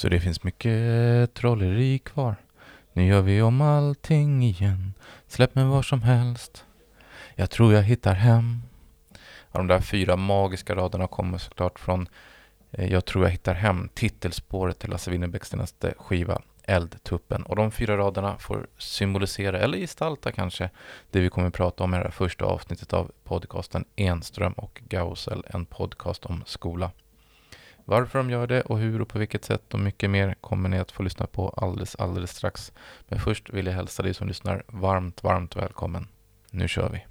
Så det finns mycket eh, trolleri kvar. Nu gör vi om allting igen. Släpp mig var som helst. Jag tror jag hittar hem. Ja, de där fyra magiska raderna kommer såklart från eh, Jag tror jag hittar hem, titelspåret till Lasse Winnerbäcks senaste skiva Eldtuppen. Och de fyra raderna får symbolisera, eller gestalta kanske, det vi kommer att prata om i det här första avsnittet av podcasten Enström och Gausel, en podcast om skola. Varför de gör det och hur och på vilket sätt och mycket mer kommer ni att få lyssna på alldeles, alldeles strax. Men först vill jag hälsa dig som lyssnar varmt, varmt välkommen. Nu kör vi!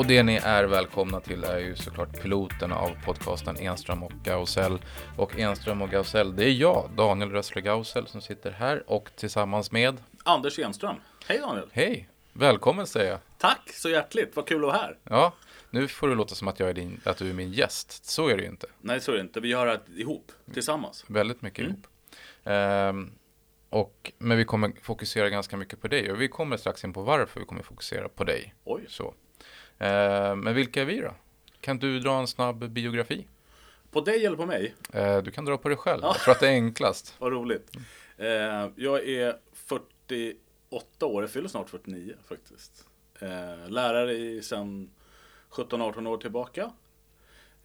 Och det ni är välkomna till är ju såklart piloterna av podcasten Enström och Gausell. Och Enström och Gausell, det är jag, Daniel Rössle Gausell, som sitter här och tillsammans med Anders Enström. Hej Daniel! Hej! Välkommen säger jag. Tack så hjärtligt, vad kul att vara här. Ja, nu får det låta som att, jag är din, att du är min gäst. Så är det ju inte. Nej, så är det inte. Vi gör det ihop, tillsammans. Väldigt mycket ihop. Ehm, och, men vi kommer fokusera ganska mycket på dig och vi kommer strax in på varför vi kommer fokusera på dig. Oj. Så. Ehm, men vilka är vi då? Kan du dra en snabb biografi? På dig eller på mig? Ehm, du kan dra på dig själv. Jag tror att det är enklast. Vad roligt. Eh, jag är 48 år, jag fyller snart 49 faktiskt. Eh, lärare i sedan 17-18 år tillbaka.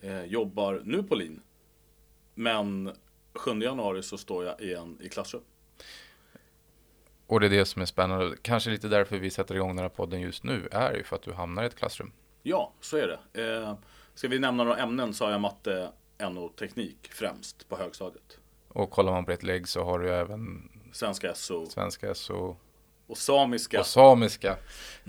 Eh, jobbar nu på LIN. Men 7 januari så står jag igen i klassrum. Och det är det som är spännande. Kanske lite därför vi sätter igång den här podden just nu är ju för att du hamnar i ett klassrum. Ja, så är det. Eh, ska vi nämna några ämnen så har jag matte, NO, teknik främst på högstadiet. Och kollar man på ett lägg så har du även Svenska SO svenska SO och samiska. och samiska.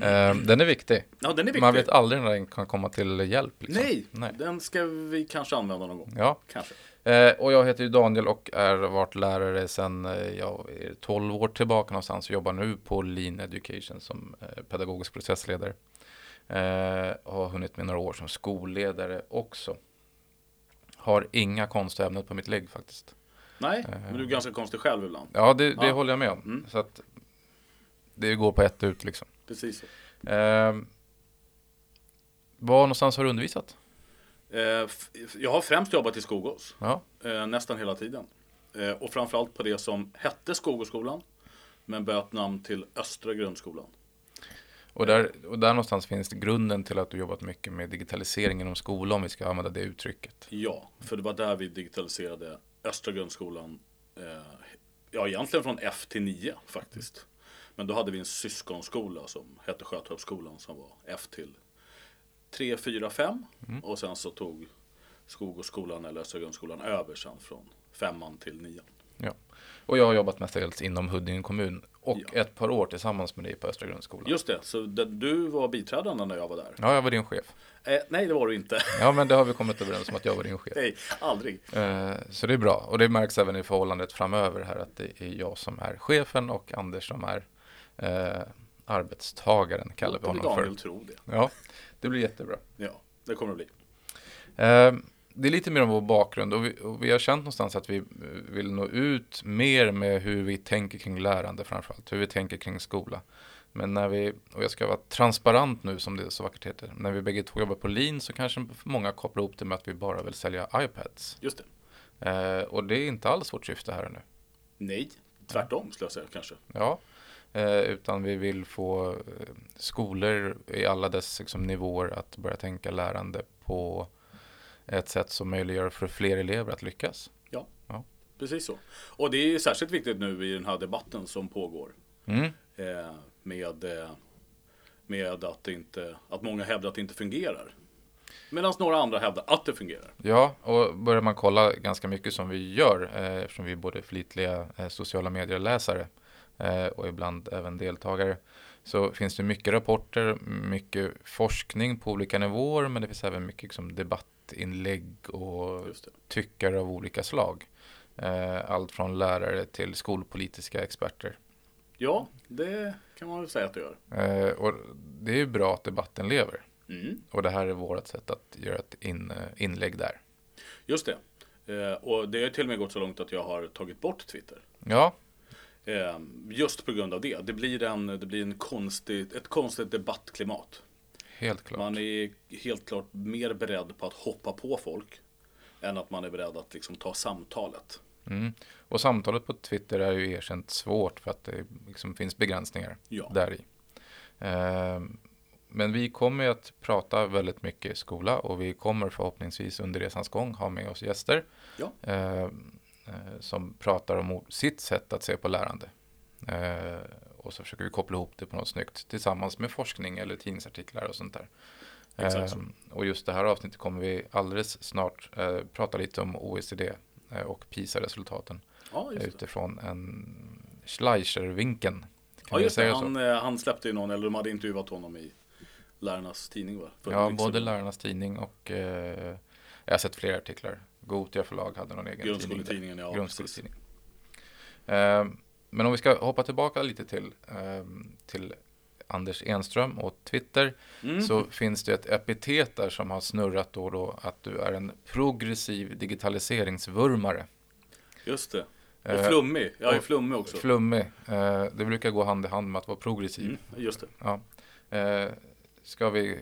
Ehm, den är viktig. Ja, den är viktig. Man vet aldrig när den kan komma till hjälp. Liksom. Nej, Nej. den ska vi kanske använda någon gång. Ja. Kanske. Eh, och jag heter ju Daniel och är varit lärare sedan eh, jag är 12 år tillbaka någonstans jobbar nu på Lean Education som eh, pedagogisk processledare. Har hunnit med några år som skolledare också. Har inga konstiga ämnen på mitt lägg faktiskt. Nej, men du är ganska konstig själv ibland. Ja, det, det Ja. håller jag med om. Mm. Så att det går på ett ut liksom. Precis så. Eh, var någonstans har du undervisat? Eh, jag har främst jobbat i Skogås. Ja, Eh, nästan hela tiden. Eh, och framförallt på det som hette Skogåsskolan. Men bytt namn till Östra grundskolan. och där, och där någonstans finns grunden till att du jobbat mycket med digitalisering inom skolan, om vi ska använda det uttrycket. Ja, för det var där vi digitaliserade Östra grundskolan. Ja, egentligen från F till 9 faktiskt. Men då hade vi en syskonskola som hette Sjötorpsskolan som var F till 3, 4, 5. Och sen så tog Skogåsskolan eller Östra grundskolan över sen från femman till nian. Ja. Och jag har jobbat mestadels inom Huddinge kommun och Ja. ett par år tillsammans med dig på Östra grundskolan. Just det, så det, du var biträdande när jag var där? Ja, jag var din chef. Eh, nej, det var du inte. Ja, men det har vi kommit överens om att jag var din chef. nej, aldrig. Eh, Så det är bra. Och det märks även i förhållandet framöver här att det är jag som är chefen och Anders som är eh, arbetstagaren, kallar vi honom Daniel för. tro det. Ja, det blir jättebra. Ja, det kommer det bli. Eh, det är lite mer om vår bakgrund och vi, och vi har känt någonstans att vi eh, vill nå ut mer med hur vi tänker kring lärande framförallt, hur vi tänker kring skola. Men när vi, och jag ska vara transparent nu som det så vackert heter, när vi bägge två jobbar på Lean så kanske många kopplar ihop det med att vi bara vill sälja iPads. Just det. Eh, och det är inte alls vårt syfte här och nu. Nej, tvärtom skulle jag säga kanske. Ja, utan vi vill få eh, skolor i alla dess liksom, nivåer att börja tänka lärande på ett sätt som möjliggör för fler elever att lyckas. Precis så. Och det är särskilt viktigt nu i den här debatten som pågår. Mm. Eh, med, eh, med att, inte, att många hävdar att det inte fungerar. Medan några andra hävdar att det fungerar. Ja, och börjar man kolla ganska mycket som vi gör, eh, eftersom vi är både flitliga eh, sociala medier-läsare eh, och ibland även deltagare, så finns det mycket rapporter, mycket forskning på olika nivåer, men det finns även mycket liksom, debattinlägg och tyckare av olika slag. Eh, allt från lärare till skolpolitiska experter. Ja, det kan man väl säga att det gör. Eh, och det är ju bra att debatten lever. Mm. Och det här är vårt sätt att göra ett in, inlägg där. Just det. Eh, och det har till och med gått så långt att jag har tagit bort Twitter. Ja, Eh, just på grund av det. Det blir, en, det blir en konstig, ett konstigt debattklimat. helt klart. Man är helt klart mer beredd på att hoppa på folk än att man är beredd att liksom ta samtalet. Mm. Och samtalet på Twitter är ju erkänt svårt för att det liksom finns begränsningar Ja. där i. Ehm, men vi kommer att prata väldigt mycket skola och vi kommer förhoppningsvis under resans gång ha med oss gäster Ja. ehm, eh, som pratar om sitt sätt att se på lärande. Eh, och så försöker vi koppla ihop det på något snyggt tillsammans med forskning eller tidningsartiklar och sånt där. Exakt så. Ehm, och just det här avsnittet kommer vi alldeles snart eh, prata lite om OECD eh, och PISA-resultaten Ja, utifrån en Schleicher-vinkeln. Ja, just det. Han, eh, han släppte ju någon, eller de hade intervjuat honom i Lärarnas tidning va? För Ja, både. Lärarnas Tidning och eh, jag har sett flera artiklar. Gotia förlag hade någon egen tidning. Grundskoletidningen, ja. precis. Grundskoletidning. Eh, men om vi ska hoppa tillbaka lite till, eh, till Anders Enström och Twitter Mm. så finns det ett epitet där som har snurrat då och då att du är en progressiv digitaliseringsvurmare. Just det. Och Eh, flummig. Jag är flummig också. Flummig. Eh, det brukar gå hand i hand med att vara progressiv. Mm, just det. Ja. Ska vi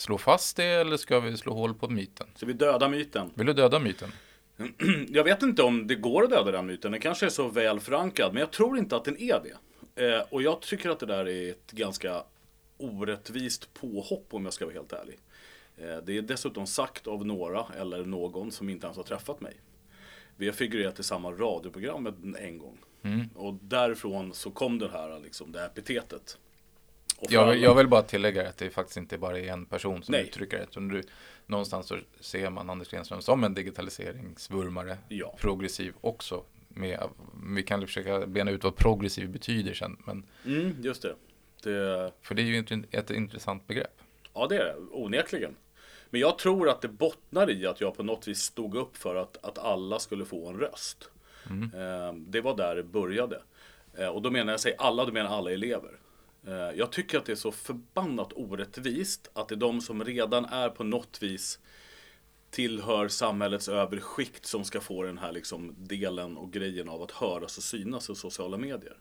slå fast det eller ska vi slå hål på myten? Så vi dödar myten. Vill du döda myten? Jag vet inte om det går att döda den myten. Den kanske är så väl förankrad. Men jag tror inte att den är det. Eh, och jag tycker att det där är ett ganska orättvist påhopp om jag ska vara helt ärlig. Eh, det är dessutom sagt av några eller någon som inte ens har träffat mig. Vi har figurerat i samma radioprogram en gång. Mm. Och därifrån så kom det här, liksom, det här epitetet. Jag, jag vill bara tillägga att det faktiskt inte bara är en person som Nej. uttrycker det. utan du, någonstans så ser man Anders Stenström som en digitaliseringsvurmare. Ja. Progressiv också. Med, vi kan försöka bena ut vad progressiv betyder sen. Men, Mm, just det. det. för det är ju ett, intressant begrepp. Ja, det är det. Onekligen. Men jag tror att det bottnar i att jag på något vis stod upp för att, att alla skulle få en röst. Eh, det var där det började. Eh, och då menar jag, säger alla, då menar alla elever. Eh, jag tycker att det är så förbannat orättvist att det är de som redan är på något vis tillhör samhällets övre skikt som ska få den här liksom delen och grejen av att höras och synas i sociala medier.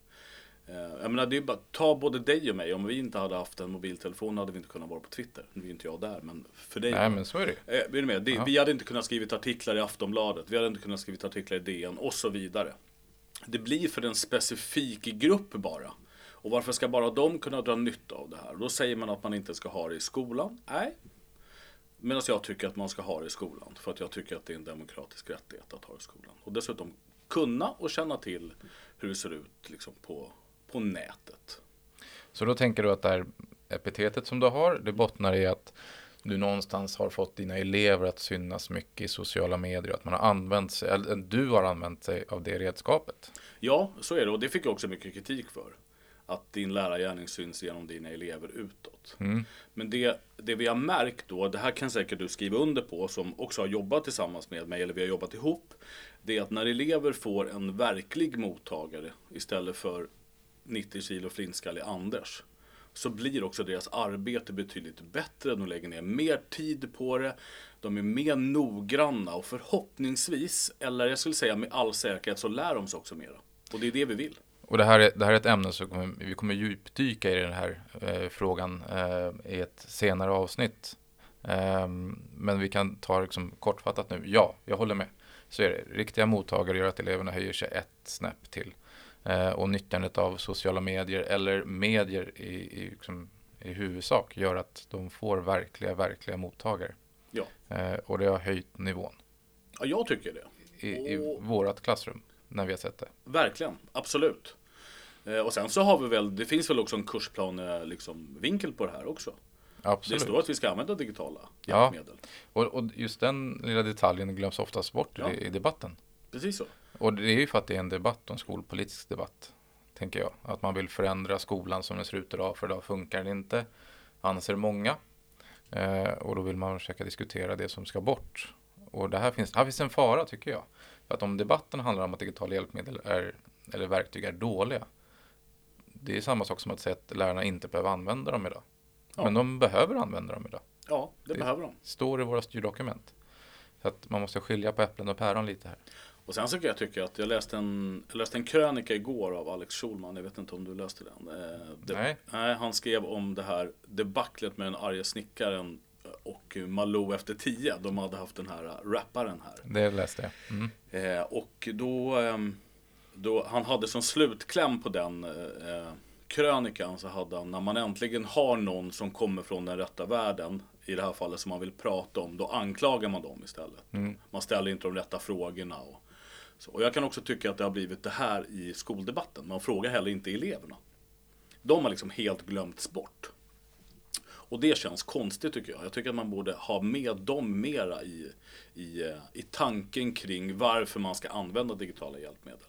Eh, Jag menar, det är bara, ta både dig och mig. Om vi inte hade haft en mobiltelefon hade vi inte kunnat vara på Twitter. Nu är inte jag där, men för dig. Nej men så är det Eh, är du med? Det. Vi hade inte kunnat skrivit artiklar i Aftonbladet. Vi hade inte kunnat skrivit artiklar i DN och så vidare. Det blir för en specifik grupp bara. Och varför ska bara de kunna dra nytta av det här? Då säger man att man inte ska ha det i skolan. Nej. Medan jag tycker att man ska ha det i skolan. För att jag tycker att det är en demokratisk rättighet att ha det i skolan. Och dessutom kunna och känna till hur det ser ut liksom, på, på nätet. Så då tänker du att det här epitetet som du har, det bottnar i att du någonstans har fått dina elever att synas mycket i sociala medier, att man har använt sig, eller du har använt sig av det redskapet. Ja, så är det. Och det fick jag också mycket kritik för. Att din lärargärning syns genom dina elever utåt. Mm. Men det, det vi har märkt då, det här kan säkert du skriva under på som också har jobbat tillsammans med mig, eller vi har jobbat ihop. Det är att när elever får en verklig mottagare istället för 90 kilo flintskallig Anders. Så blir också deras arbete betydligt bättre. De lägger ner mer tid på det. De är mer noggranna och förhoppningsvis, eller jag skulle säga med all säkerhet, så lär de sig också mera. Och det är det vi vill. Och det här är, det här är ett ämne som kommer, vi kommer djupdyka i den här eh, frågan eh, i ett senare avsnitt. Ehm, men vi kan ta liksom kortfattat nu. Ja, jag håller med. Så är det. Riktiga mottagare gör att eleverna höjer sig ett snäpp till. Eh, och nyttjandet av sociala medier eller medier i, i, liksom, i huvudsak gör att de får verkliga, verkliga mottagare. Ja. Eh, och det har höjt nivån Ja, jag tycker det. i, i Och- vårat klassrum när vi har sett det. Verkligen, absolut. Eh, och sen så har vi väl, det finns väl också en kursplan liksom, vinkel på det här också. Absolut. Det står att vi ska använda digitala Ja. hjälpmedel. Och, och just den lilla detaljen glöms oftast bort Ja. i, debatten. Precis så. Och det är ju för att det är en debatt, en skolpolitisk debatt, tänker jag. Att man vill förändra skolan som den ser ut idag, för idag funkar den inte, anser många. Eh, och då vill man försöka diskutera det som ska bort. Och det här finns, här finns en fara, tycker jag. För att om debatten handlar om att digitala hjälpmedel är, eller verktyg är dåliga, det är samma sak som att säga att lärarna inte behöver använda dem idag. Ja. Men de behöver använda dem idag. Ja, det, Det- behöver de. står i våra styrdokument. Så att man måste skilja på äpplen och päron lite här. Och sen så kan jag tycka att jag läste en, jag läste en krönika igår av Alex Schulman. Jag vet inte om du läste den. Eh, det, Nej. nej. Han skrev om det här debaclet med den arga snickaren och Malou efter tio. De hade haft den här rapparen här. Det läste jag. Mm. Eh, och då, ehm, då, han hade som slutkläm på den eh, krönikan så hade han, när man äntligen har någon som kommer från den rätta världen, i det här fallet som man vill prata om, då anklagar man dem istället. Man ställer inte de rätta frågorna. Och, så. och jag kan också tycka att det har blivit det här i skoldebatten. Man frågar heller inte eleverna. De har liksom helt glömts bort. Och det känns konstigt tycker jag. Jag tycker att man borde ha med dem mera i, i, eh, i tanken kring varför man ska använda digitala hjälpmedel.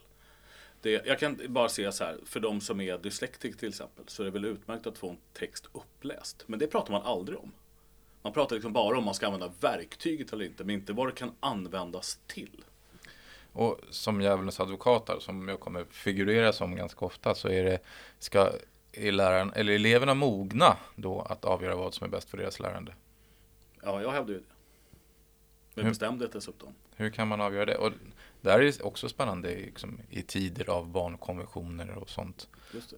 Det, jag kan bara säga så här, för de som är dyslektiker till exempel, så är det väl utmärkt att få en text uppläst. Men det pratar man aldrig om. Man pratar liksom bara om man ska använda verktyget eller inte, men inte vad det kan användas till. Och som djävulens advokater, som jag kommer figurera som ganska ofta, så är det, ska är läraren, eller eleverna mogna då att avgöra vad som är bäst för deras lärande? Ja, jag hävdar ju det. Med Hur- bestämdhet dessutom. Hur kan man avgöra det? Och det här är också spännande liksom, i tider av barnkonventioner och sånt.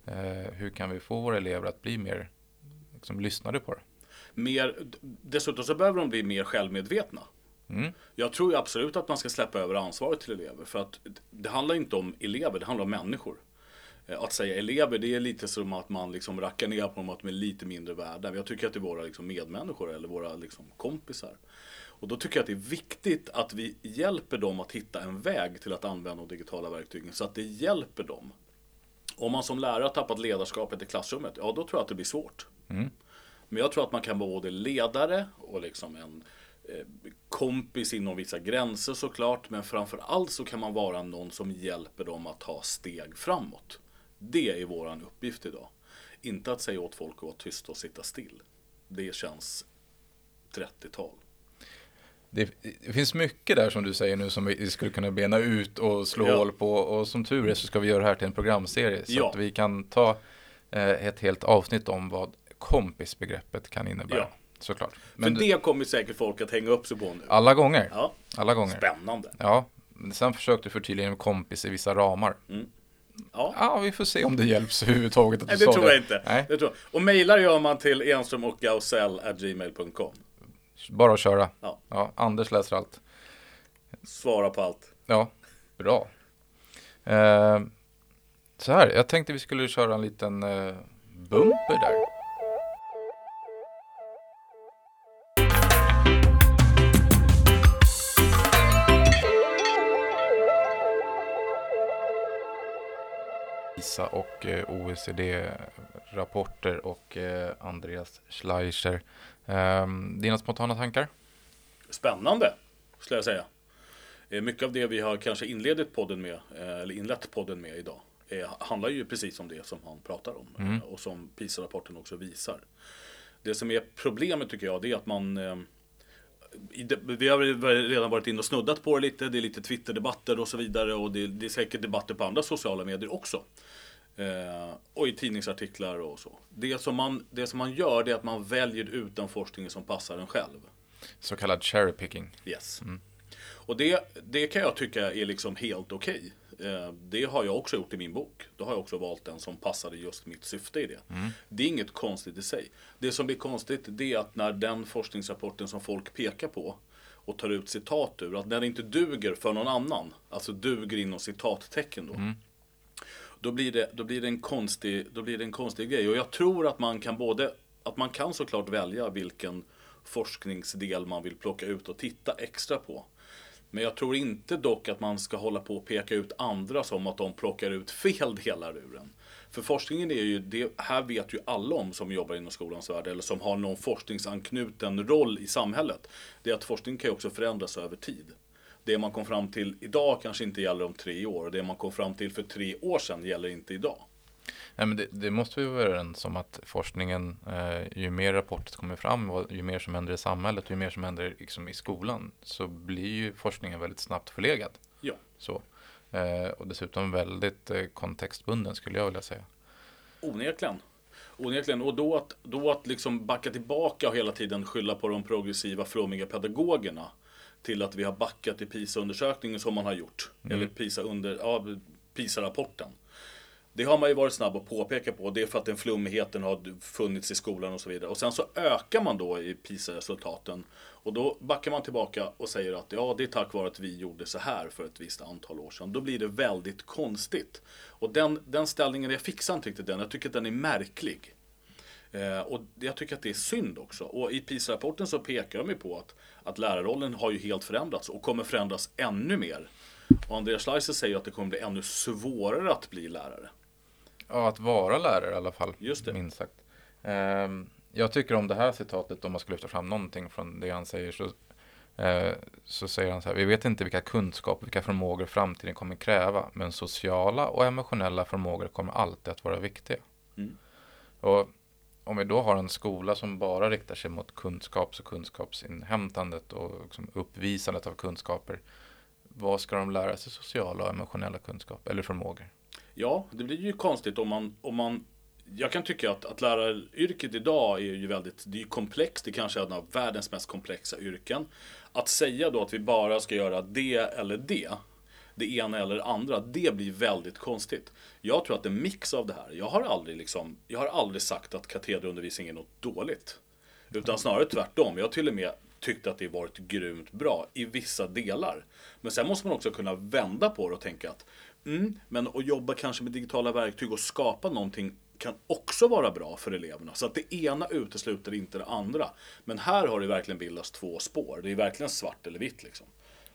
Eh, hur kan vi få våra elever att bli mer liksom, lyssnade på det? Mer, dessutom så behöver de bli mer självmedvetna. Mm. Jag tror absolut att man ska släppa över ansvaret till elever. För att det handlar inte om elever, det handlar om människor. Eh, Att säga elever, det är lite som att man liksom rackar ner på dem att de är lite mindre värda. Jag tycker att det är våra liksom medmänniskor eller våra liksom kompisar. Och då tycker jag att det är viktigt att vi hjälper dem att hitta en väg till att använda de digitala verktygen så att det hjälper dem. Om man som lärare har tappat ledarskapet i klassrummet, ja då tror jag att det blir svårt. Men jag tror att man kan vara både ledare och liksom en eh, kompis inom vissa gränser såklart. Men framför allt så kan man vara någon som hjälper dem att ta steg framåt. Det är våran uppgift idag. Inte att säga åt folk att vara tysta och sitta still. Det känns 30-tal. Det, det finns mycket där som du säger nu som vi skulle kunna bena ut och slå Ja. hål på. Och som tur är så ska vi göra det här till en programserie. Så Ja. att vi kan ta eh, ett helt avsnitt om vad kompisbegreppet kan innebära. Ja. Såklart. För Men du, det kommer säkert folk att hänga upp sig på nu. alla gånger. Ja, Alla gånger. spännande. Ja. Men Sen försökte du förtydliga med kompis i vissa ramar. Ja. Ja, vi får se om det hjälps överhuvudtaget att du Nej, det tror jag inte. Nej, Det tror jag. Och mejlar gör man till enström och gmail.com. bara att köra. Ja. Ja, Anders läser allt. Svara på allt. Ja, bra. Eh, så här, jag tänkte vi skulle köra en liten eh, bumper där. ISA och eh, OECD-rapporter och eh, Andreas Schleicher. Eh, dina spontana tankar? Spännande, skulle jag säga. Eh, Mycket av det vi har kanske inledit podden med, eller inlett podden med idag, handlar ju precis om det som han pratar om eh, och som PISA-rapporten också visar. Det som är problemet tycker jag, det är att man vi har redan varit inne och snuddat på det lite, det är lite Twitter-debatter och så vidare och det, det är säkert debatter på andra sociala medier också. Eh, och i tidningsartiklar och så. Det som, man, det som man gör det är att man väljer ut den forskningen som passar en själv. Så kallad cherry picking. Yes. Och det, det kan jag tycka är liksom helt okej. Eh, Det har jag också gjort i min bok. Då har jag också valt den som passade just mitt syfte i det. Det är inget konstigt i sig. Det som blir konstigt det är att när den forskningsrapporten som folk pekar på och tar ut citat ur, att när det inte duger för någon annan, alltså duger inom citattecken då. Då blir, det, då, blir det en konstig, då blir det en konstig grej. Och jag tror att man kan både, att man kan såklart välja vilken forskningsdel man vill plocka ut och titta extra på. Men jag tror inte dock att man ska hålla på och peka ut andra som att de plockar ut fel delar ur den. För forskningen är ju, det här vet ju alla om som jobbar inom skolans värld eller som har någon forskningsanknuten roll i samhället. Det är att forskning kan ju också förändras över tid. Det man kom fram till idag kanske inte gäller om tre år. och Det man kom fram till för tre år sedan gäller inte idag. Nej, men det, det måste vi vara överens om att forskningen, eh, ju mer rapporter kommer fram och ju mer som händer i samhället och ju mer som händer liksom, i skolan så blir ju forskningen väldigt snabbt förlegad. Ja. Så. Eh, och dessutom väldigt eh, kontextbunden skulle jag vilja säga. Onekligen. Onekligen. Och då att, då att liksom backa tillbaka och hela tiden skylla på de progressiva, flummiga pedagogerna till att vi har backat i PISA-undersökningen som man har gjort. Mm. Eller PISA under, ja, PISA-rapporten. Det har man ju varit snabb att påpeka på. Det är för att den flummigheten har funnits i skolan och så vidare. Och sen så ökar man då i PISA-resultaten. Och då backar man tillbaka och säger att ja, det är tack vare att vi gjorde så här för ett visst antal år sedan. Då blir det väldigt konstigt. Och den, den ställningen, jag fixar inte riktigt den. Jag tycker att den är märklig. Eh, och jag tycker att det är synd också. Och i PISA-rapporten så pekar de ju på att, att lärarrollen har ju helt förändrats och kommer förändras ännu mer. Och Andreas Schleicher säger att det kommer bli ännu svårare att bli lärare. Ja, att vara lärare i alla fall. Just det. Minst sagt. Ehm, jag tycker om det här citatet, om man ska lyfta fram någonting från det han säger, så, eh, så säger han så här. Vi vet inte vilka kunskaper, vilka förmågor framtiden kommer kräva, men sociala och emotionella förmågor kommer alltid att vara viktiga. Mm. Och om vi då har en skola som bara riktar sig mot kunskaps och kunskapsinhämtandet och liksom uppvisandet av kunskaper, vad ska de lära sig sociala och emotionella kunskaper eller förmågor? Ja, det blir ju konstigt om man, om man jag kan tycka att, att läraryrket idag är ju väldigt det är ju komplext. Det kanske är en av världens mest komplexa yrken. Att säga då att vi bara ska göra det eller det, det ena eller det andra, det blir väldigt konstigt. Jag tror att en mix av det här, jag har aldrig, liksom, jag har aldrig sagt att katederundervisning är något dåligt. Utan snarare tvärtom. Jag har till och med tyckt att det varit grymt bra i vissa delar. Men sen måste man också kunna vända på det och tänka att mm, men att jobba kanske med digitala verktyg och skapa någonting kan också vara bra för eleverna. Så att det ena utesluter inte det andra. Men här har det verkligen bildats två spår. Det är verkligen svart eller vitt liksom.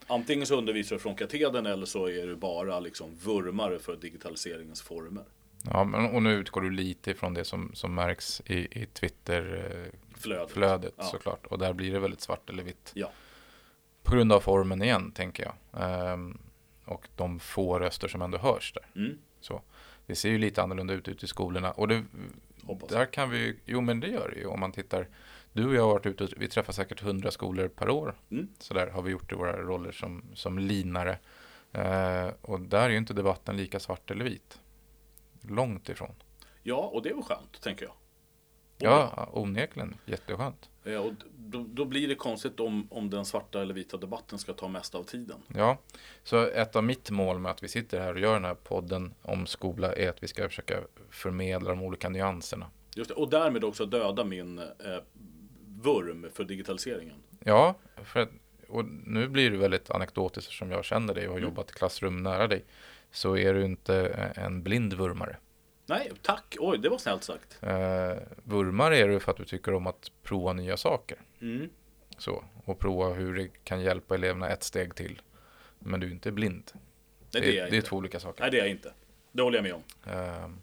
Antingen så undervisar du från katedern eller så är du bara liksom vurmare för digitaliseringens former. Ja, men, och nu utgår du lite ifrån det som, som märks i, i Twitter-flödet Flödet. Ja. såklart. Och där blir det väldigt svart eller vitt. Ja. På grund av formen igen, tänker jag. Ehm, och de få röster som ändå hörs där. Mm. Så. Det ser ju lite annorlunda ut ute i skolorna. Och det, Hoppas. där kan vi, jo men det gör det ju om man tittar. Du och jag har varit ute och vi träffar säkert hundra skolor per år. Mm. Så där har vi gjort i våra roller som, som linare. Eh, och där är ju inte debatten lika svart eller vit. Långt ifrån. Ja, och det är väl skönt, tänker jag. Ja, onekligen. Jätteskönt. Eh, Och då, då blir det konstigt om, om den svarta eller vita debatten ska ta mest av tiden. Ja, så ett av mitt mål med att vi sitter här och gör den här podden om skola är att vi ska försöka förmedla de olika nyanserna. Just det. Och därmed också döda min eh, vurm för digitaliseringen. Ja, för att, och nu blir det väldigt anekdotiskt som jag känner dig och har Mm. jobbat i klassrum nära dig. Så är du inte en blind vurmare. Nej, tack. Oj, det var snällt sagt. Eh, vurmare är du för att du tycker om att prova nya saker. Mm. Så, och prova hur det kan hjälpa eleverna ett steg till. Men du är inte blind. Nej, det, det är det är två olika saker. Nej, det är jag inte. Det håller jag med om. Ehm,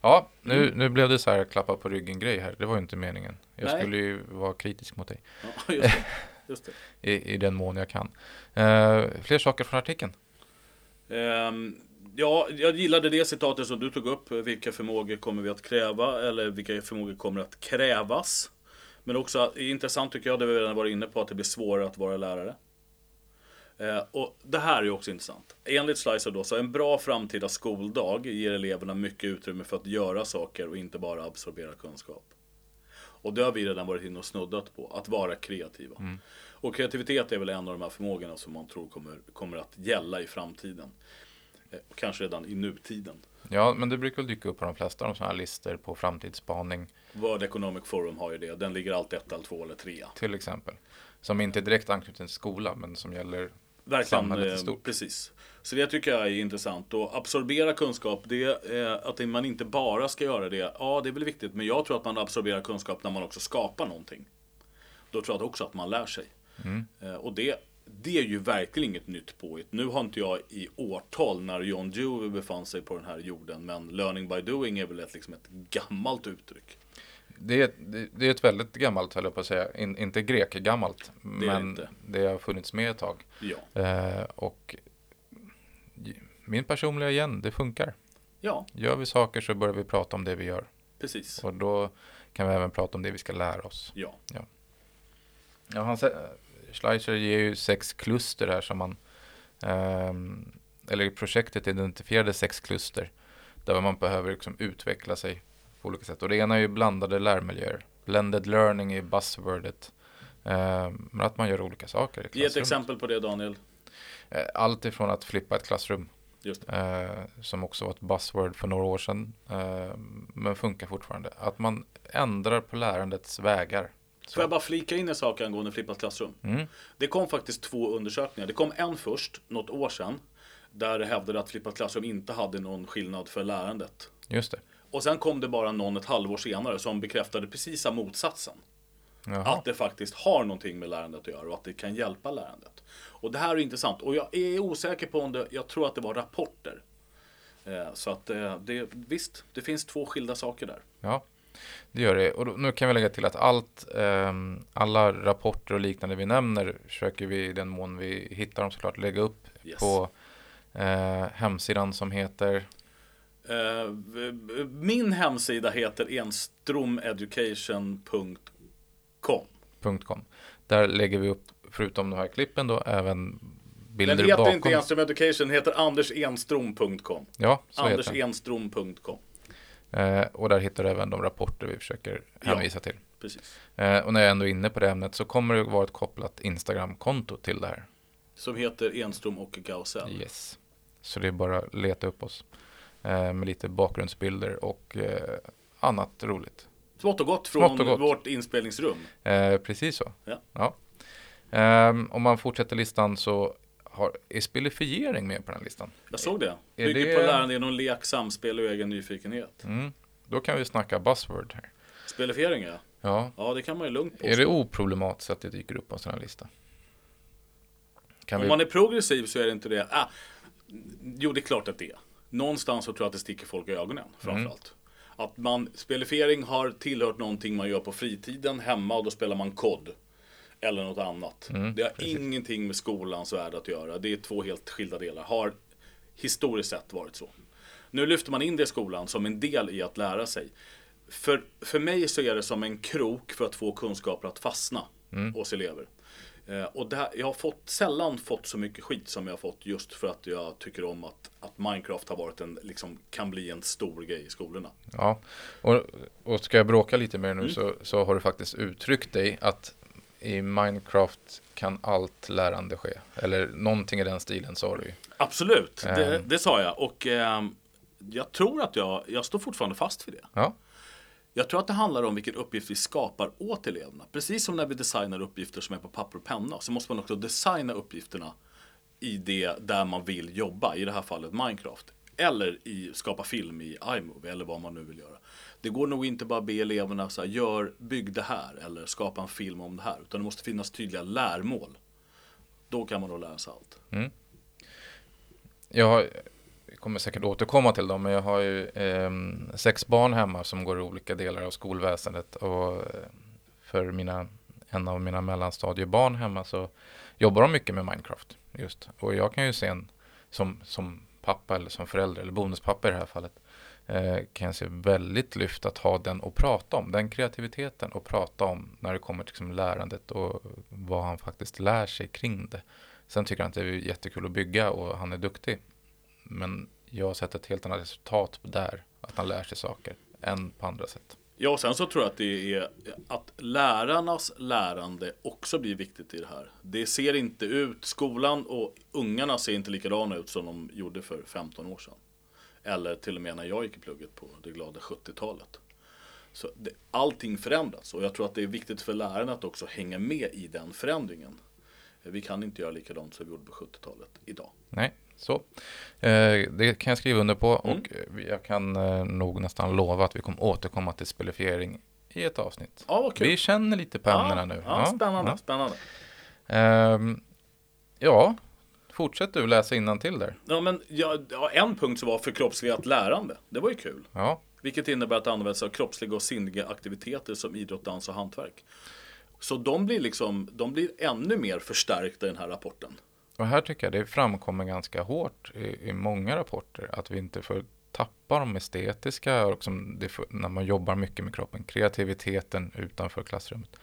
ja, nu, Mm. nu blev det så här klappa på ryggen grej här. Det var ju inte meningen. Jag Nej. skulle ju vara kritisk mot dig Ja, just det. Just det. i, i den mån jag kan. Eh, fler saker från artikeln. Ehm, ja, jag gillade det citatet som du tog upp. Vilka förmågor kommer vi att kräva? Eller vilka förmågor kommer att krävas? Men också intressant tycker jag, det vi redan varit inne på, att det blir svårare att vara lärare. Eh, och det här är också intressant. Enligt Slicer då, så en bra framtida skoldag ger eleverna mycket utrymme för att göra saker och inte bara absorbera kunskap. Och det har vi redan varit inne och snuddat på, att vara kreativa. Och kreativitet är väl en av de här förmågorna som man tror kommer, kommer att gälla i framtiden. Eh, Kanske redan i nutiden. Ja, men det brukar dyka upp på de flesta av sådana här listor på framtidsspaning World Economic Forum har ju det. Den ligger alltid ett eller två eller trea. till exempel. Som inte är direkt anknuten till skola, men som gäller Verkligen, Samhället i eh, stort. precis. Så det tycker jag är intressant. Och absorbera kunskap, det är att man inte bara ska göra det. Ja, det är väl viktigt, men jag tror att man absorberar kunskap när man också skapar någonting. Då tror jag också att man lär sig. Mm. Eh, Och det, det är ju verkligen inget nytt påhitt. Nu har inte jag i årtal när John Dewey befann sig på den här jorden, men learning by doing är väl ett, liksom ett gammalt uttryck. Det är, det, är ett väldigt gammalt, höll jag på att säga. In, inte grek-gammalt, det men inte. det har funnits med ett tag. Ja. Eh, och min personliga igen, det funkar. ja, Gör vi saker så börjar vi prata om det vi gör. precis. Och då kan vi även prata om det vi ska lära oss. Ja. Ja, han, sä- Schleicher ger ju sex kluster här som man, ehm, eller projektet identifierade sex kluster där man behöver liksom utveckla sig på olika sätt. Och det ena är ju blandade lärmiljöer. Blended learning är buzzwordet Eh, men att man gör olika saker i Ge ett exempel på det Daniel. Eh, Allt ifrån att flippa ett klassrum, eh, som också var ett buzzword för några år sedan, eh, men funkar fortfarande. Att man ändrar på lärandets vägar. Så. Får jag bara flika in en sak angående flippat klassrum? Mm. Det kom faktiskt två undersökningar. Det kom en först, något år sedan, där det hävdade att flippat klassrum inte hade någon skillnad för lärandet. Just det. Och sen kom det bara någon ett halvår senare som bekräftade precis motsatsen. Jaha. Att det faktiskt har någonting med lärandet att göra och att det kan hjälpa lärandet. Och det här är intressant. Och jag är osäker på om det, jag tror att det var rapporter. Eh, Så att eh, det, visst, det finns två skilda saker där. Ja, det gör det. Och då, nu kan vi lägga till att allt, ehm, alla rapporter och liknande vi nämner försöker vi i den mån vi hittar dem såklart lägga upp Yes. på eh, hemsidan som heter Eh, Min hemsida heter enstromeducation.com. .com. Där lägger vi upp, förutom de här klippen då, även bilder Den heter bakom. inte Enstrom Education, den heter andersenstrom.com. Ja, så heter den. Andersenstrom.com. Eh, och där hittar du även de rapporter vi försöker Ja. hänvisa till. Precis. Eh, och när jag ändå är inne på det ämnet så kommer det vara ett kopplat Instagram-konto till det här. Som heter Enstrom och Gausell. Yes. Så det är bara att leta upp oss eh, med lite bakgrundsbilder och eh, annat roligt. Smått och gott från och gott. vårt inspelningsrum. Eh, precis så. Ja. Ehm, om man fortsätter listan så har, är spelifiering med på den listan. Jag såg det. Är Bygger det- på lärande genom lek, samspel och egen nyfikenhet. Mm. Då kan vi snacka buzzword här. Spelifiering ja. Ja. Ja, det kan man ju lugnt påstå. Är det oproblematiskt att det dyker upp på en sån här lista? Kan Om vi... man är progressiv så är det inte det. Ah, jo, det är klart att det är. Någonstans så tror jag att det sticker folk i ögonen framförallt. Att man, spelifiering har tillhört någonting man gör på fritiden hemma och då spelar man kod. Eller något annat. det har ingenting med skolans värld att göra. Det är två helt skilda delar. Har historiskt sett varit så. Nu lyfter man in det i skolan som en del i att lära sig. För, för mig så är det som en krok för att få kunskaper att fastna hos elever. Eh, och det här, jag har fått, sällan fått så mycket skit som jag har fått just för att jag tycker om att, att Minecraft har varit en, liksom, kan bli en stor grej i skolorna. Ja, och, och ska jag bråka lite mer Mm. nu så, så har du faktiskt uttryckt dig att i Minecraft kan allt lärande ske. Eller någonting i den stilen sa du ju. Absolut, det, Eh. det sa jag. Och ehm, jag tror att jag, jag står fortfarande fast vid det. Ja, Jag tror att det handlar om vilken uppgift vi skapar åt eleverna. Precis som när vi designar uppgifter som är på papper och penna så måste man också designa uppgifterna i det där man vill jobba, i det här fallet Minecraft. Eller i skapa film i iMovie eller vad man nu vill göra. Det går nog inte bara be eleverna så här, gör, bygg det här eller skapa en film om det här. Utan det måste finnas tydliga lärmål. Då kan man då lära sig allt. Mm. jag har, jag kommer säkert återkomma till dem, men jag har ju eh, sex barn hemma som går i olika delar av skolväsendet. Och eh, för mina, en av mina mellanstadiebarn hemma så jobbar de mycket med Minecraft. Just. Och jag kan ju se en, som, som pappa eller som förälder, eller bonuspappa i det här fallet, Eh, kan jag se väldigt lyft att ha den och prata om, den kreativiteten och prata om när det kommer till liksom lärandet och vad han faktiskt lär sig kring det. Sen tycker han att det är jättekul att bygga och han är duktig. Men jag har sett ett helt annat resultat där, att han lär sig saker, än på andra sätt. Ja, och sen så tror jag att det är att lärarnas lärande också blir viktigt i det här. Det ser inte ut, skolan och ungarna ser inte likadana ut som de gjorde för 15 år sedan. Eller till och med när jag gick i plugget på det glada 70-talet. Så det, allting förändras och jag tror att det är viktigt för lärarna att också hänga med i den förändringen. Vi kan inte göra likadant som vi gjorde på 70-talet idag. Nej, så. Eh, det kan jag skriva under på Mm. och eh, jag kan eh, nog nästan lova att vi kommer återkomma till spelifiering i ett avsnitt. Ja, kul. Vi känner lite på ämnena nu. Ja, spännande, ja. spännande. Ehm, ja, fortsätt du läsa till där. Ja, men ja, en punkt som var förkroppsligat lärande. Det var ju kul. Ja, Vilket innebär att det används av kroppsliga och sinnliga aktiviteter som idrott, dans och hantverk. Så de blir liksom, de blir ännu mer förstärkta i den här rapporten. och här tycker jag det framkommer ganska hårt i, i många rapporter att vi inte får tappa de estetiska och som det när man jobbar mycket med kroppen, kreativiteten utanför klassrummet.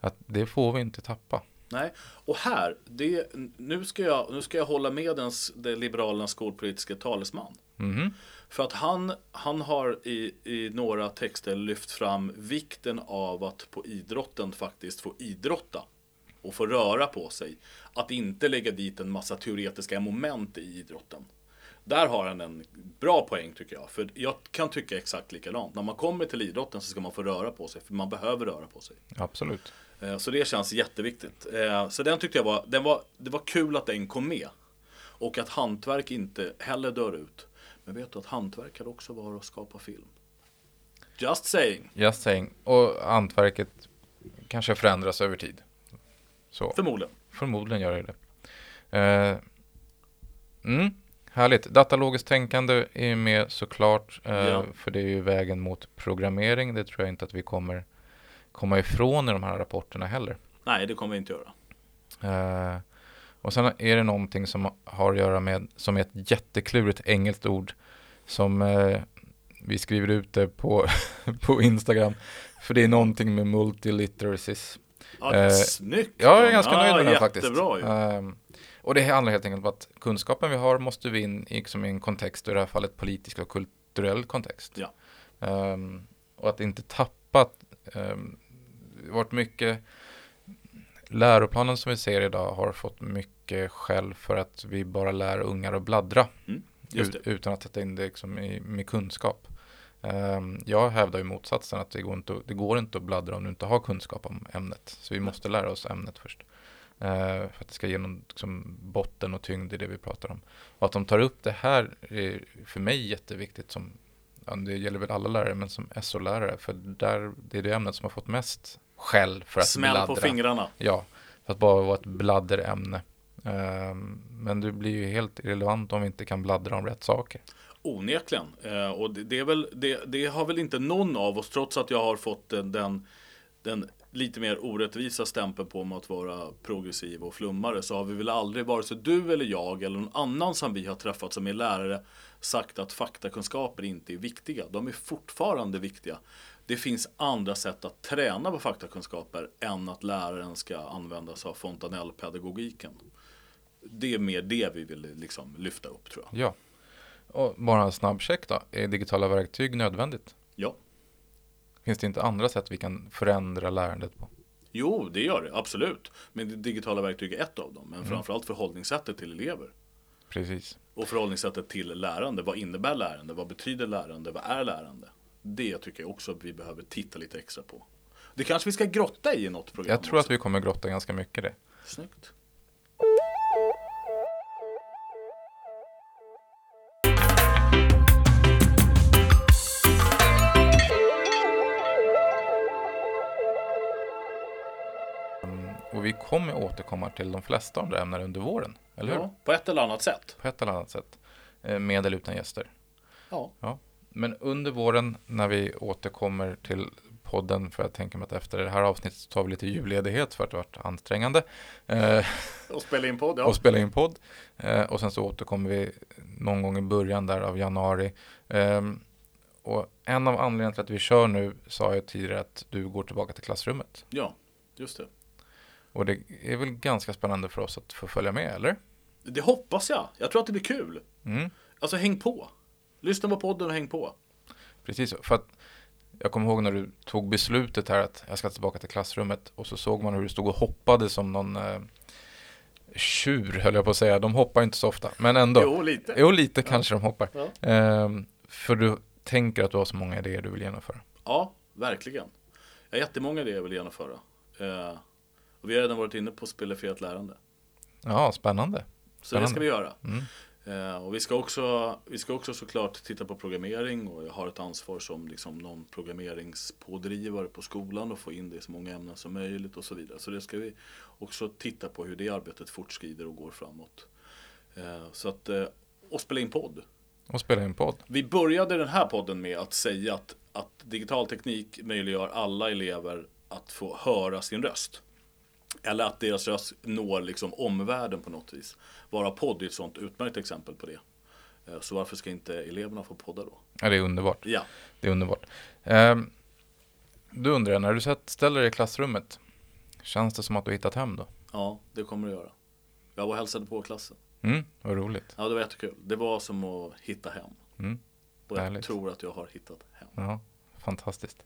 Att det får vi inte tappa. Nej, och här, det, nu, ska jag, nu ska jag hålla med den, Liberalernas skolpolitiska talesman. Mhm. För att han, han har i, i några texter lyft fram vikten av att på idrotten faktiskt få idrotta. och få röra på sig. Att inte lägga dit en massa teoretiska moment i idrotten. Där har han en bra poäng tycker jag. För jag kan tycka exakt likadant. När man kommer till idrotten så ska man få röra på sig. För man behöver röra på sig. Absolut. Eh, Så det känns jätteviktigt. Eh, Så den tyckte jag var, den var, det var kul att den kom med. Och att hantverk inte heller dör ut. Men vet du att hantverk kan också vara att skapa film? Just saying. Just saying. Och hantverket kanske förändras över tid. Så Förmodligen. förmodligen gör det det. Eh, mm, härligt. Datalogiskt tänkande är med såklart. Ja. För det är ju vägen mot programmering. Det tror jag inte att vi kommer komma ifrån i de här rapporterna heller. Nej, det kommer vi inte göra. Eh, och sen är det någonting som har att göra med, som är ett jätteklurigt engelskt ord som eh, vi skriver ut det på, på Instagram. För det är någonting med multiliteracies. Ja, Eh, snyggt! Jag är ganska Ja, nöjd med den faktiskt. Ju. Ehm, och det handlar helt enkelt om att kunskapen vi har måste vi in i, liksom, i en kontext, och i det här fallet politisk och kulturell kontext. Ja. Ehm, och att inte tappa, um, varit mycket, läroplanen som vi ser idag har fått mycket skäll för att vi bara lär ungar att bladdra. Det. utan att sätta in det liksom i, med kunskap. Ehm, jag hävdar ju motsatsen att det går, inte, det går inte att bladdra om du inte har kunskap om ämnet. Så vi måste lära oss ämnet först. Eh, för att det ska ge någon liksom, botten och tyngd i det vi pratar om. Och att de tar upp det här är för mig jätteviktigt som ja, det gäller väl alla lärare, men som SO-lärare. För där, det är det ämnet som har fått mest skäll för att Smäll bladdra. på fingrarna. Ja, för att bara vara ett bladderämne. Ehm, men det blir ju helt irrelevant om vi inte kan bladdra om rätt saker. Onekligen. Eh, och det, är väl, det, det har väl inte någon av oss, trots att jag har fått den, den, den lite mer orättvisa stämpeln på mig att vara progressiv och flummare, så har vi väl aldrig, vare sig du eller jag eller någon annan som vi har träffat som är lärare, sagt att faktakunskaper inte är viktiga. De är fortfarande viktiga. Det finns andra sätt att träna på faktakunskaper än att läraren ska använda sig av fontanellpedagogiken. Det är mer det vi vill liksom lyfta upp tror jag. Ja. Och bara en snabb check då. Är digitala verktyg nödvändigt? Ja. Finns det inte andra sätt vi kan förändra lärandet på? Jo, det gör det, absolut. Men digitala verktyg är ett av dem. Mm. Men framförallt förhållningssättet till elever. Precis. Och förhållningssättet till lärande. Vad innebär lärande? Vad betyder lärande? Vad är lärande? Det tycker jag också att vi behöver titta lite extra på. Det kanske vi ska grotta i i något program Jag tror att också. vi kommer grotta ganska mycket i det. Snyggt. Och vi kommer återkomma till de flesta av de ämnena under våren. Eller hur? Ja, på ett eller annat sätt. På ett eller annat sätt. Eh, Med eller utan gäster. Ja. Men under våren när vi återkommer till podden, för jag tänker mig att efter det här avsnittet tar vi lite julledighet för att det varit ansträngande. Eh, Och spela in podd, ja. och spela in podd. Eh, och sen så återkommer vi någon gång i början där av januari. Ehm, och en av anledningarna till att vi kör nu sa jag tidigare att du går tillbaka till klassrummet. Ja, just det. Och det är väl ganska spännande för oss att få följa med, eller? Det hoppas jag. Jag tror att det blir kul. Mm, Alltså häng på. Lyssna på podden och häng på. precis, för att jag kommer ihåg när du tog beslutet här att jag ska tillbaka till klassrummet och så såg man hur du stod och hoppade som någon eh, tjur höll jag på att säga. De hoppar inte så ofta, men ändå. Jo, lite. Jo, lite kanske de hoppar. Ja. Ehm, för du tänker att du har så många idéer du vill genomföra. Ja, verkligen. Jag har jättemånga idéer jag vill genomföra. Eh, och vi har redan varit inne på spelefriat lärande. Ja, spännande. Så det ska vi göra. Mm. Eh, och vi ska, också, vi ska också såklart titta på programmering och jag har ett ansvar som liksom någon programmeringspådrivare på skolan och få in det i så många ämnen som möjligt och så vidare. Så det ska vi också titta på hur det arbetet fortskrider och går framåt. Eh, så att, eh, och spela in podd. Och spela in podd. Vi började den här podden med att säga att, att digital teknik möjliggör alla elever att få höra sin röst. Eller att deras röst når liksom omvärlden på något vis. Vara podd är ett sånt utmärkt exempel på det. Eh, Så varför ska inte eleverna få podda då? Ja, det är underbart. Ja, Det är underbart. Ehm, du undrar när du ställer dig i klassrummet, känns det som att du hittat hem då? ja det kommer det göra. Jag var och hälsade på klassen. Mm, vad roligt. Ja, det var jättekul. Det var som att hitta hem. Mm, Och jag Härligt. tror att jag har hittat hem. ja, fantastiskt.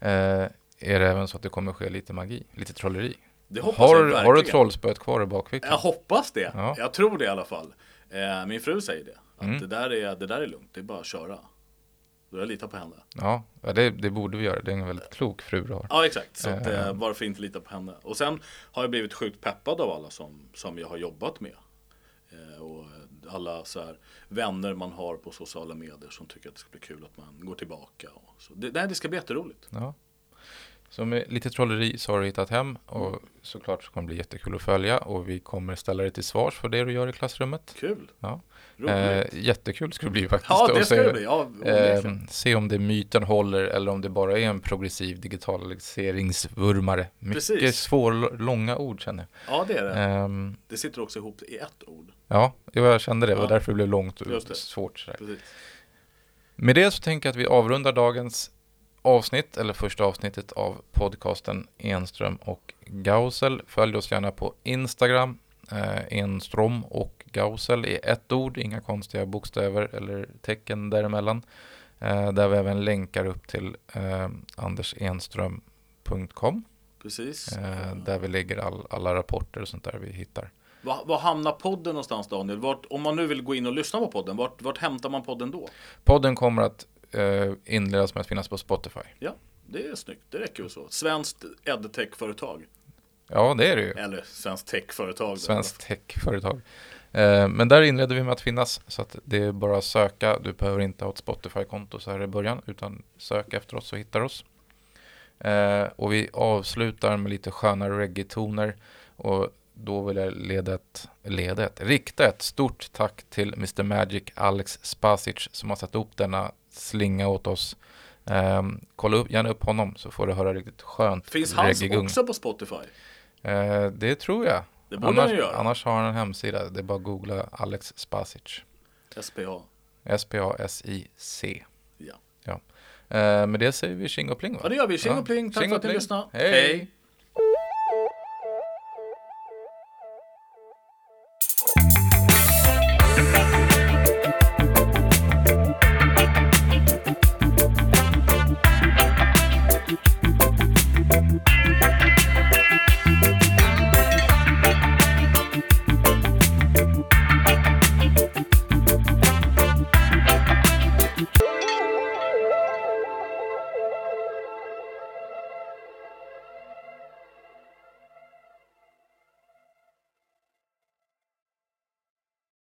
Eh, är det även så att det kommer ske lite magi, lite trolleri? Det hoppas Har, jag har du trollspöet kvar i bakfickan? Jag hoppas det. Ja. Mm. Jag tror det i alla fall. Eh, min fru säger det. Att det, där är, det där är lugnt, det är bara att köra. Då jag litar på henne. Ja, det, det borde vi göra. Det är en väldigt klok fru du har. Ja exakt, så att, Eh. eh, varför inte lita på henne? Och sen har jag blivit sjukt peppad av alla som, som jag har jobbat med. Eh, och alla så här, vänner man har på sociala medier som tycker att det ska bli kul att man går tillbaka. Och så. Det, nej, det ska bli jätteroligt. Ja. Så med lite trolleri så har du hittat hem och såklart så kommer det bli jättekul att följa och vi kommer ställa dig till svars för det du gör i klassrummet. Kul! Ja. Roligt! Eh, jättekul ska det bli faktiskt. ja, det ska det bli. Ja, eh, se om det myten håller eller om det bara är en progressiv digitaliseringsvurmare. Mycket Precis. svår, långa ord känner ja, det är jag. det. Ehm, Det sitter också ihop i ett ord. ja, jag kände det. Det var därför det blev långt och svårt. Med det så tänker jag att vi avrundar dagens avsnitt, eller första avsnittet av podcasten Enström och Gausel. Följ oss gärna på Instagram, eh, Enström och Gausel i ett ord, inga konstiga bokstäver eller tecken däremellan. Eh, där vi även länkar upp till eh, andersenström.com Precis. eh, där vi lägger all, alla rapporter och sånt där vi hittar. Var, var hamnar podden någonstans Daniel? Vart, om man nu vill gå in och lyssna på podden, vart, vart hämtar man podden då? Podden kommer att eh, inledas med att finnas på Spotify. Ja, det är snyggt. Det räcker ju så. Svenskt edtech-företag. Ja, det är det ju. Eller svenskt tech-företag. Svenskt techföretag. Eh, men där inleder vi med att finnas så att det är bara att söka. Du behöver inte ha ett Spotify-konto så här i början utan sök efter oss så hittar oss. Eh, och vi avslutar med lite sköna reggae-toner och då vill jag leda ett, leda ett, rikta ett stort tack till Mr Magic Alex Spasic som har satt upp denna slinga åt oss. Eh, kolla upp, gärna upp honom så får du höra riktigt skönt Finns reggae-gung. också på Spotify? Eh, det tror jag. Det borde annars, han göra. annars har han en hemsida. Det är bara att googla Alex Spasic. SPA. S-P-A-S-I-C. Ja. Ja. Eh, med det säger vi tjing och pling va? ja, det gör vi. Tjing och pling. Tack för att ni lyssnade. Hej. Thank